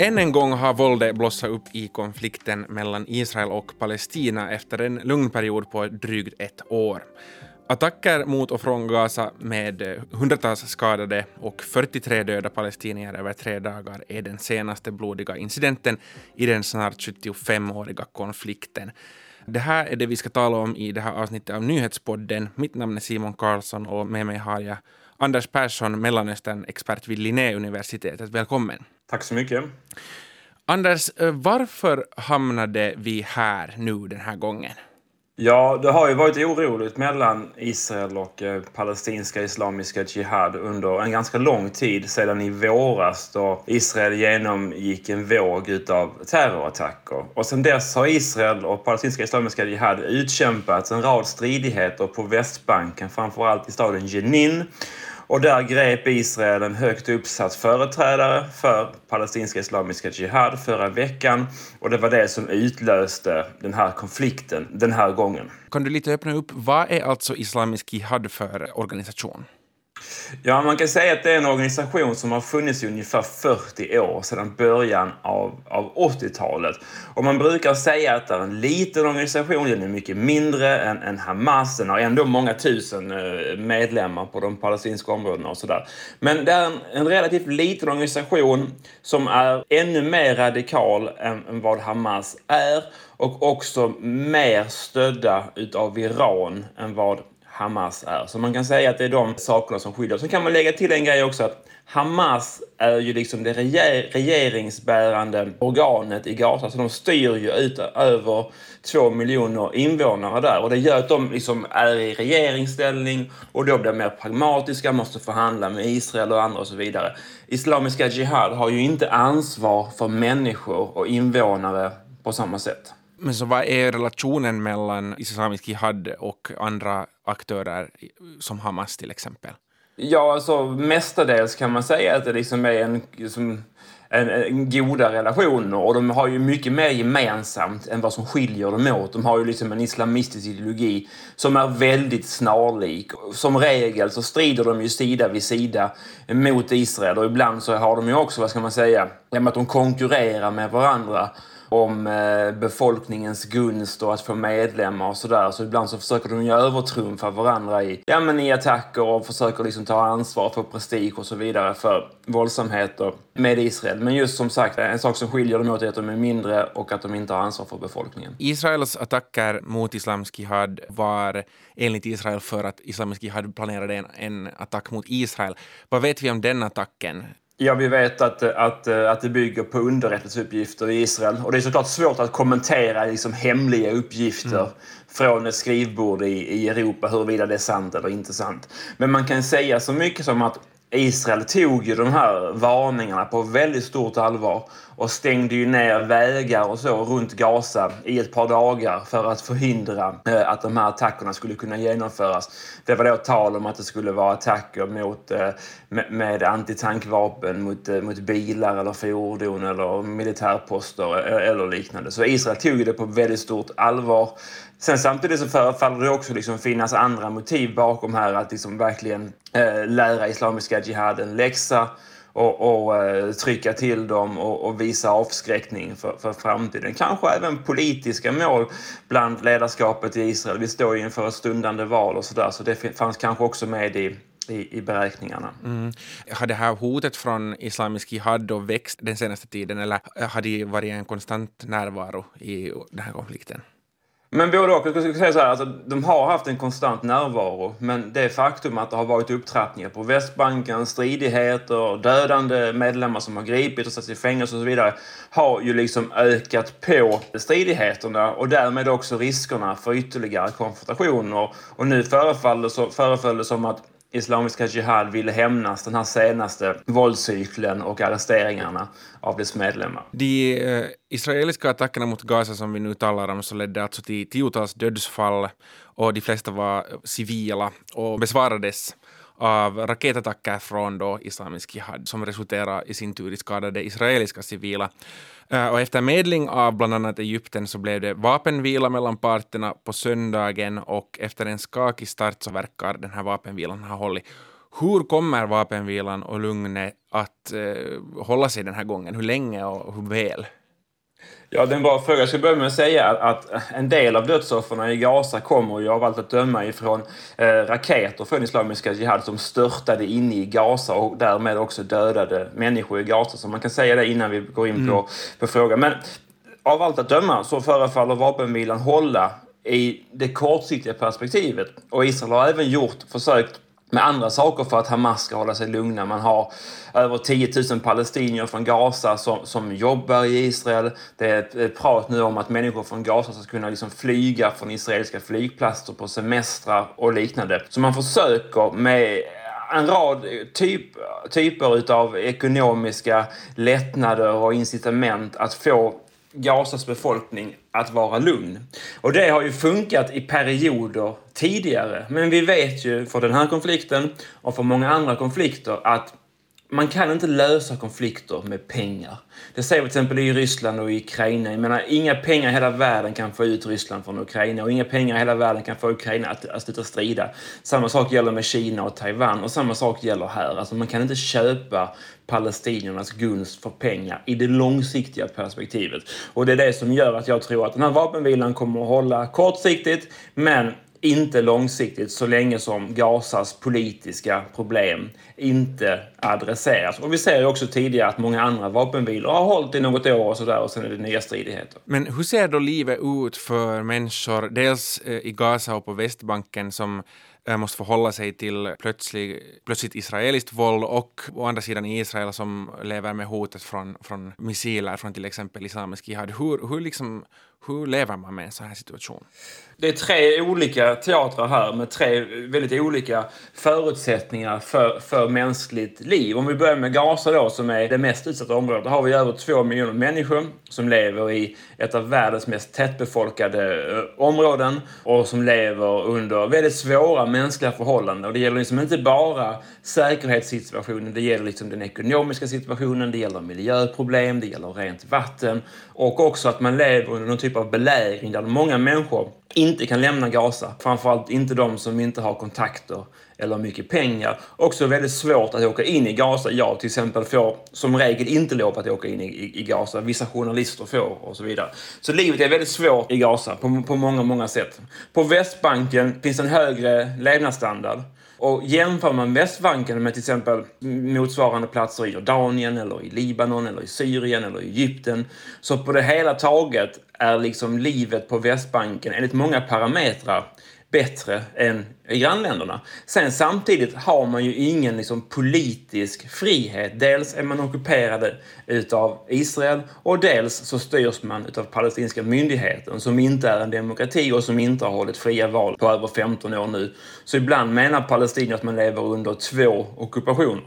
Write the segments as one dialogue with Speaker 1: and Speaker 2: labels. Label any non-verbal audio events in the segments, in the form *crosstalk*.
Speaker 1: Än en gång har våldet blossat upp i konflikten mellan Israel och Palestina efter en lugn period på drygt ett år. Attacker mot och från Gaza med eh, hundratals skadade och 43 döda palestinier över tre dagar är den senaste blodiga incidenten i den snart 75-åriga konflikten. Det här är det vi ska tala om i det här avsnittet av Nyhetspodden. Mitt namn är Simon Karlsson och med mig har jag Anders Persson, Mellanöstern-expert vid Linnéuniversitetet. Välkommen.
Speaker 2: Tack så mycket.
Speaker 1: Anders, eh, varför hamnade vi här nu den här gången?
Speaker 2: Ja, det har ju varit oroligt mellan Israel och eh, palestinska islamiska Jihad under en ganska lång tid sedan i våras då Israel genomgick en våg utav terrorattacker. Och sedan dess har Israel och palestinska islamiska Jihad utkämpat en rad stridigheter på Västbanken, framförallt i staden Jenin och där grep Israel en högt uppsatt företrädare för palestinska islamiska Jihad förra veckan. Och det var det som utlöste den här konflikten den här gången.
Speaker 1: Kan du lite öppna upp, vad är alltså Islamisk Jihad för organisation?
Speaker 2: Ja, man kan säga att det är en organisation som har funnits i ungefär 40 år sedan början av, av 80-talet. Och man brukar säga att det är en liten organisation, den är mycket mindre än, än Hamas. Den har ändå många tusen eh, medlemmar på de palestinska områdena och sådär. Men det är en, en, relativt liten organisation som är ännu mer radikal än, än vad Hamas är och också mer stödda utav Iran än vad Hamas är. Så man kan säga att det är de sakerna som skiljer. Sen kan man lägga till en grej också att Hamas är ju liksom det regeringsbärande organet i Gaza. Så de styr ju ut över två miljoner invånare där. Och det gör att de liksom är i regeringsställning och då blir mer pragmatiska, måste förhandla med Israel och andra och så vidare. Islamiska Jihad har ju inte ansvar för människor och invånare på samma sätt.
Speaker 1: Men så vad är relationen mellan Islamisk Jihad och andra aktörer som Hamas till exempel?
Speaker 2: Ja, alltså mestadels kan man säga att det liksom är en, liksom, en, en goda relationer och de har ju mycket mer gemensamt än vad som skiljer dem åt. De har ju liksom en islamistisk ideologi som är väldigt snarlik. Som regel så strider de ju sida vid sida mot Israel och ibland så har de ju också, vad ska man säga, att de konkurrerar med varandra om eh, befolkningens gunst och att få medlemmar och sådär. Så ibland så försöker de ju övertrumfa varandra i, ja, men i attacker och försöker liksom ta ansvar för prestige och så vidare för våldsamheter med Israel. Men just som sagt, en sak som skiljer dem åt är att de är mindre och att de inte har ansvar för befolkningen.
Speaker 1: Israels attacker mot Islamisk Jihad var enligt Israel för att Islamisk Jihad planerade en, en attack mot Israel. Vad vet vi om den attacken?
Speaker 2: Ja, vi vet att, att, att det bygger på underrättelseuppgifter i Israel. Och det är såklart svårt att kommentera liksom hemliga uppgifter mm. från ett skrivbord i, i Europa, huruvida det är sant eller inte sant. Men man kan säga så mycket som att Israel tog ju de här varningarna på väldigt stort allvar och stängde ju ner vägar och så runt Gaza i ett par dagar för att förhindra eh, att de här attackerna skulle kunna genomföras. Det var då tal om att det skulle vara attacker mot, eh, med antitankvapen mot, eh, mot bilar eller fordon eller militärposter e-, eller liknande. Så Israel tog det på väldigt stort allvar. Sen samtidigt så förefaller det också liksom finnas andra motiv bakom här att liksom verkligen Eh, lära Islamiska Jihad en läxa och, och eh, trycka till dem och, och, visa avskräckning för, för framtiden. Kanske även politiska mål bland ledarskapet i Israel. Vi står ju inför ett stundande val och sådär så det fanns kanske också med i i, i beräkningarna.
Speaker 1: Mm. Har det här hotet från Islamisk Jihad då växt den senaste tiden eller har det varit en konstant närvaro i den här konflikten?
Speaker 2: Men både och. Jag skulle säga så här, alltså, de har haft en konstant närvaro. Men det faktum att det har varit upptrappningar på Västbanken, stridigheter, dödande medlemmar som har gripits och satts i fängelse och så vidare har ju liksom ökat på stridigheterna och därmed också riskerna för ytterligare konfrontationer. Och nu föreföll det som att Islamiska Jihad ville hämnas den här senaste våldscykeln och arresteringarna av dess medlemmar.
Speaker 1: De eh, israeliska attackerna mot Gaza som vi nu talar om så ledde alltså till tiotals dödsfall och de flesta var civila och besvarades av raketattacker från då Islamisk Jihad som resulterade i sin tur i skadade israeliska civila. Eh, och efter medling av bland annat Egypten så blev det vapenvila mellan parterna på söndagen och efter en skakig start så verkar den här vapenvilan ha hållit Hur kommer vapenvilan och lugnet att eh, hålla sig den här gången? Hur länge och hur väl?
Speaker 2: Ja, det är en bra fråga. Jag ska börja med att säga att en del av dödsoffren i Gaza kommer ju av allt att döma ifrån eh, raketer från Islamiska Jihad som störtade inne i Gaza och därmed också dödade människor i Gaza. Så man kan säga det innan vi går in mm. på, på frågan. Men av allt att döma så förefaller vapenvilan hålla i det kortsiktiga perspektivet. Och Israel har även gjort försök med andra saker för att Hamas ska hålla sig lugna. Man har över 10 000 palestinier från Gaza som, som jobbar i Israel. Det är ett prat nu om att människor från Gaza ska kunna liksom flyga från israeliska flygplatser på semestrar och liknande. Så man försöker med en rad typ, typer av ekonomiska lättnader och incitament att få Gazas befolkning att vara lugn. Och det har ju funkat i perioder tidigare. Men vi vet ju för den här konflikten och för många andra konflikter att man kan inte lösa konflikter med pengar. Det ser vi till exempel i Ryssland och i Ukraina. Jag menar, inga pengar i hela världen kan få ut Ryssland från Ukraina och inga pengar i hela världen kan få Ukraina att, att sluta strida. Samma sak gäller med Kina och Taiwan och samma sak gäller här. Alltså man kan inte köpa palestiniernas gunst för pengar i det långsiktiga perspektivet. Och det är det som gör att jag tror att den här vapenvilan kommer att hålla kortsiktigt, men inte långsiktigt så länge som Gazas politiska problem inte adresseras. Och vi ser ju också tidigare att många andra vapenvilor har hållit i något år och sådär och sen är det nya stridigheter.
Speaker 1: Men hur ser då livet ut för människor, dels eh, i Gaza och på Västbanken som eh, måste förhålla sig till plötslig, plötsligt israeliskt våld och å andra sidan Israel som lever med hotet från, från missiler från till exempel Islamisk Jihad. Hur, hur, liksom, hur lever man med en sån här situation?
Speaker 2: det är tre olika teatrar här med tre väldigt olika förutsättningar för, för mänskligt liv. Om vi börjar med Gaza då, som är det mest utsatta området. Då har vi över två miljoner människor som lever i ett av världens mest tättbefolkade eh, områden och som lever under väldigt svåra mänskliga förhållanden. Och det gäller liksom inte bara säkerhetssituationen, det gäller liksom den ekonomiska situationen, det gäller miljöproblem, det gäller rent vatten och också att man lever under någon typ typ av belägring där många människor inte kan lämna Gaza. Framförallt inte de som inte har kontakter eller mycket pengar. Också väldigt svårt att åka in i Gaza. Jag till exempel får som regel inte lov att åka in i, i, i Gaza. Vissa journalister får och så vidare. Så livet är väldigt svårt i Gaza på, på många, många sätt. På Västbanken finns en högre levnadsstandard. Och jämför man Västbanken med till exempel motsvarande platser i Jordanien eller i Libanon eller i Syrien eller i Egypten. Så på det hela taget är liksom livet på Västbanken enligt många parametrar bättre än i grannländerna. Sen samtidigt har man ju ingen liksom, politisk frihet. Dels är man ockuperade utav Israel och dels så styrs man utav palestinska myndigheten som inte är en demokrati och som inte har hållit fria val på över 15 år nu. Så ibland menar palestinier att man lever under två ockupationer.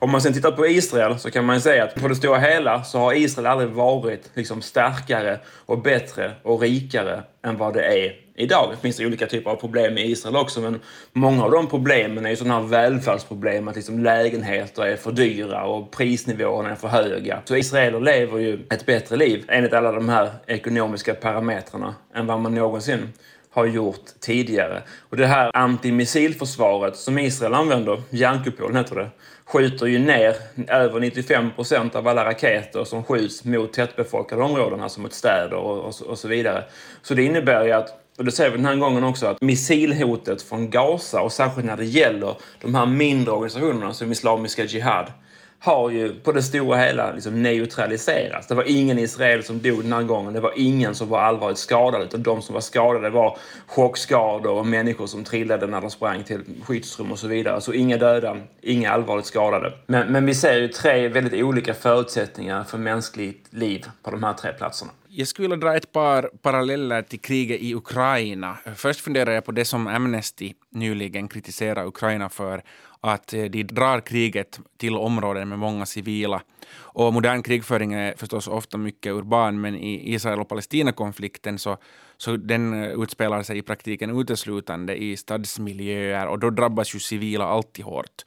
Speaker 2: Om man sen tittar på Israel så kan man säga att på det stora hela så har Israel aldrig varit liksom starkare och bättre och rikare än vad det är idag. Det finns olika typer av problem i Israel också, men många av de problemen är ju sådana här välfärdsproblem, att liksom lägenheter är för dyra och prisnivåerna är för höga. Så israeler lever ju ett bättre liv enligt alla de här ekonomiska parametrarna än vad man någonsin har gjort tidigare. Och det här antimissilförsvaret som Israel använder, järnkupol heter det, skjuter ju ner över 95 procent av alla raketer som skjuts mot tättbefolkade områden, alltså mot städer och, och, och, så vidare. Så det innebär ju att och det ser vi den här gången också att missilhotet från Gaza och särskilt när det gäller de här mindre organisationerna som Islamiska Jihad har ju på det stora hela liksom neutraliserats. Det var ingen israel som dog den här gången. Det var ingen som var allvarligt skadad. Utan de som var skadade var chockskador och människor som trillade när de sprang till skyddsrum och så vidare. Så inga döda, inga allvarligt skadade. Men, men vi ser ju tre väldigt olika förutsättningar för mänskligt liv på de här tre platserna.
Speaker 1: Jag skulle vilja dra ett par paralleller till kriget i Ukraina. Först funderar jag på det som Amnesty nyligen kritiserar Ukraina för, att eh, de drar kriget till områden med många civila. Och modern krigföring är förstås ofta mycket urban, men i Israel och Palestina-konflikten så, så den eh, utspelar sig i praktiken uteslutande i stadsmiljöer och då drabbas ju civila alltid hårt.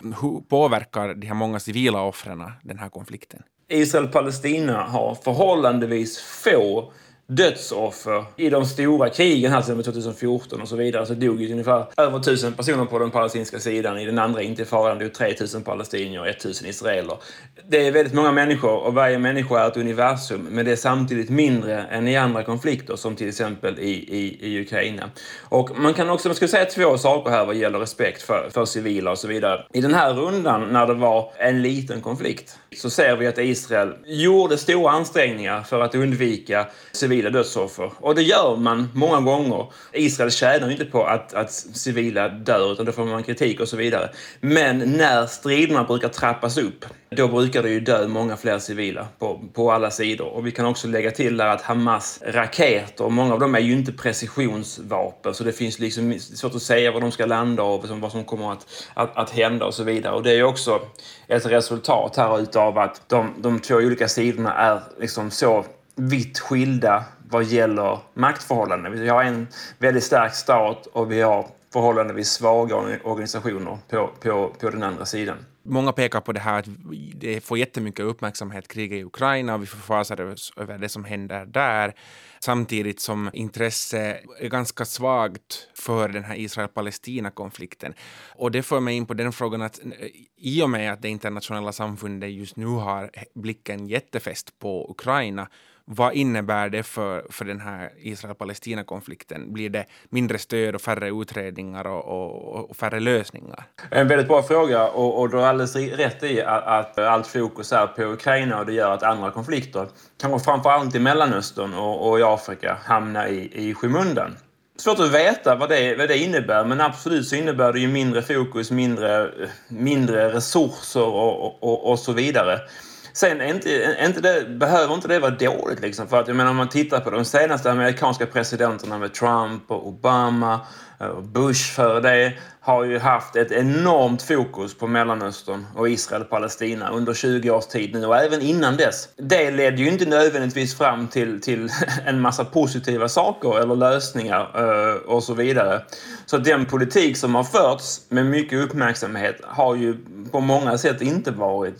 Speaker 1: Hur påverkar de här många civila offren den här konflikten?
Speaker 2: Israel-Palestina har förhållandevis få dödsoffer i de stora krigen här sedan 2014 och så vidare så dog ju ungefär över tusen personer på den palestinska sidan. I den andra intifadan dog 3000 palestinier och 1000 israeler. Det är väldigt många människor och varje människa är ett universum men det är samtidigt mindre än i andra konflikter som till exempel i, i, i Ukraina. Och man kan också, man skulle säga två saker här vad gäller respekt för, för civila och så vidare. I den här rundan när det var en liten konflikt så ser vi att Israel gjorde stora ansträngningar för att undvika civila civila dödsoffer. Och det gör man många gånger. Israel tjänar inte på att, att civila dör, utan då får man kritik och så vidare. Men när striderna brukar trappas upp, då brukar det ju dö många fler civila på, på alla sidor. Och vi kan också lägga till där att Hamas raketer, många av dem är ju inte precisionsvapen, så det finns liksom svårt att säga var de ska landa och liksom vad som kommer att, att, att hända och så vidare. Och det är ju också ett resultat här utav att de, de två olika sidorna är liksom så vitt skilda vad gäller maktförhållanden. Vi har en väldigt stark stat och vi har förhållandevis svaga organisationer på, på, på den andra sidan.
Speaker 1: Många pekar på det här att det får jättemycket uppmärksamhet, kriget i Ukraina, och vi förfasar oss över det som händer där, samtidigt som intresse är ganska svagt för den här Israel-Palestina-konflikten. Och det för mig in på den frågan att eh, i och med att det internationella samfundet just nu har blicken jättefäst på Ukraina vad innebär det för, för den här Israel-Palestina-konflikten? Blir det mindre stöd och färre utredningar och, och, och färre lösningar?
Speaker 2: En väldigt bra fråga och, och du har alldeles rätt i att, att, allt fokus är på Ukraina och det gör att andra konflikter, kanske framförallt i Mellanöstern och, och i Afrika, hamnar i, i skymundan. Svårt att veta vad det, vad det innebär, men absolut så innebär det ju mindre fokus, mindre, mindre resurser och, och, och så vidare. Sen är inte, inte det, behöver inte det vara dåligt. Liksom, för att, jag menar, om man tittar på de senaste amerikanska presidenterna med Trump och Obama eh, och Bush före det har ju haft ett enormt fokus på Mellanöstern och Israel och Palestina under 20 års tid nu och även innan dess. Det ledde ju inte nödvändigtvis fram till, till *laughs* en massa positiva saker eller lösningar eh, och så vidare. Så den politik som har förts med mycket uppmärksamhet har ju på många sätt inte varit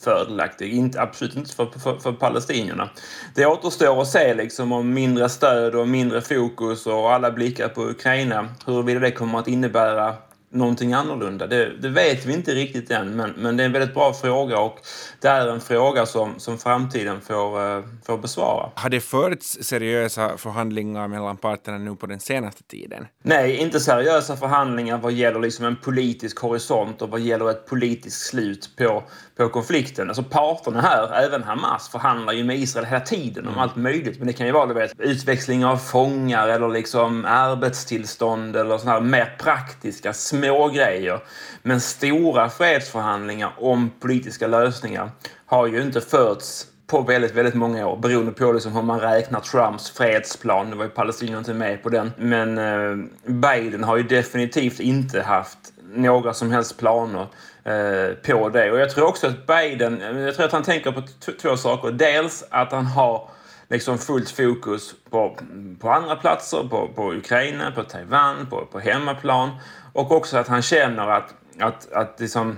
Speaker 2: fördelaktig. Inte, absolut inte för, för, för palestinierna. Det återstår att se liksom om mindre stöd och mindre fokus och alla blickar på Ukraina, huruvida det kommer att innebära någonting annorlunda. Det, det, vet vi inte riktigt än, men, men det är en väldigt bra fråga och det är en fråga som, som framtiden får, uh, får besvara.
Speaker 1: Har det förts seriösa förhandlingar mellan parterna nu på den senaste tiden?
Speaker 2: Nej, inte seriösa förhandlingar vad gäller liksom en politisk horisont och vad gäller ett politiskt slut på, på konflikten. Alltså parterna här, även Hamas, förhandlar ju med Israel hela tiden om mm. allt möjligt. Men det kan ju vara vet, utväxling av fångar eller liksom arbetstillstånd eller sådana här mer praktiska små grejer. Men stora fredsförhandlingar om politiska lösningar har ju inte förts på väldigt, väldigt många år beroende på liksom hur man räknar Trumps fredsplan. Nu var ju palestinierna inte med på den. Men eh, Biden har ju definitivt inte haft några som helst planer eh, på det. Och jag tror också att Biden, eh, jag tror att han tänker på två saker. Dels att han har liksom fullt fokus på, på andra platser, på, på Ukraina, på Taiwan, på, på hemmaplan. Och också att han känner att, att, att liksom,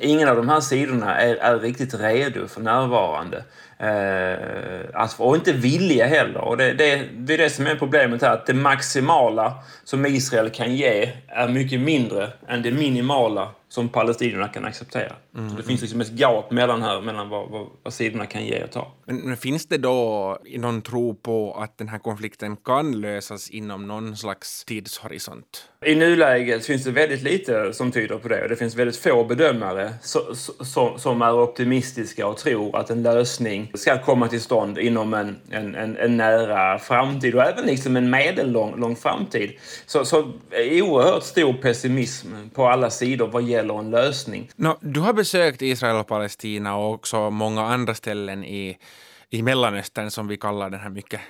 Speaker 2: ingen av de här sidorna är, är riktigt redo för närvarande. Eh, alltså, och inte villiga heller. Och det, det, det är det som är problemet här. Att det maximala som Israel kan ge är mycket mindre än det minimala som palestinierna kan acceptera. Mm. Så det finns liksom ett gap mellan, här, mellan vad, vad, vad sidorna kan ge och ta.
Speaker 1: Men, men, finns det då någon tro på att den här konflikten kan lösas inom någon slags tidshorisont?
Speaker 2: I nuläget finns det väldigt lite som tyder på det. Och det finns väldigt få bedömare så, så, som är optimistiska och tror att en lösning ska komma till stånd inom en, en, en, en nära framtid och även liksom en medellång lång framtid. Så, så oerhört stor pessimism på alla sidor vad gäller en lösning.
Speaker 1: No, du har besökt Israel och Palestina och också många andra ställen i, i Mellanöstern som vi kallar den här mycket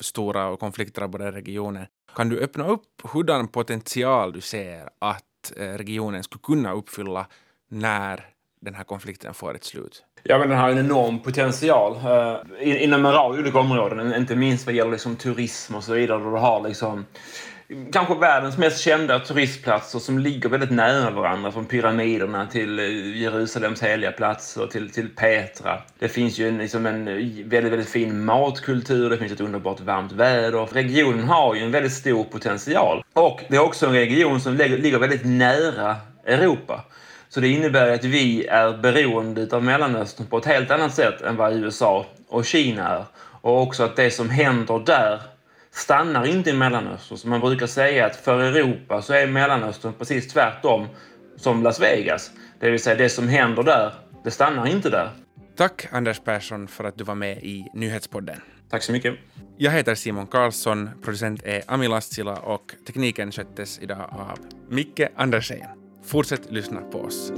Speaker 1: stora och konfliktdrabbade regionen. Kan du öppna upp hurdan potential du ser att eh, regionen skulle kunna uppfylla när den här konflikten får ett slut?
Speaker 2: Ja, men den har en enorm potential uh, inom en rad olika områden, inte minst vad gäller liksom, turism och så vidare. Där du har liksom kanske världens mest kända turistplatser som ligger väldigt nära varandra. Från pyramiderna till eh, Jerusalems heliga platser till, till Petra. Det finns ju en, liksom en eh, väldigt, väldigt fin matkultur. Det finns ett underbart varmt väder. Regionen har ju en väldigt stor potential. Och det är också en region som ligger väldigt nära Europa. Så det innebär att vi är beroende av Mellanöstern på ett helt annat sätt än vad USA och Kina är. Och också att det som händer där stannar inte i Mellanöstern. Så man brukar säga att för Europa så är Mellanöstern precis tvärtom som Las Vegas. Det vill säga det som händer där, det stannar inte där.
Speaker 1: Tack Anders Persson för att du var med i Nyhetspodden.
Speaker 2: Tack så mycket.
Speaker 1: Jag heter Simon Karlsson, producent är Ami Lastsila och tekniken sköttes idag av Micke Andersén. Fortsätt lyssna på oss.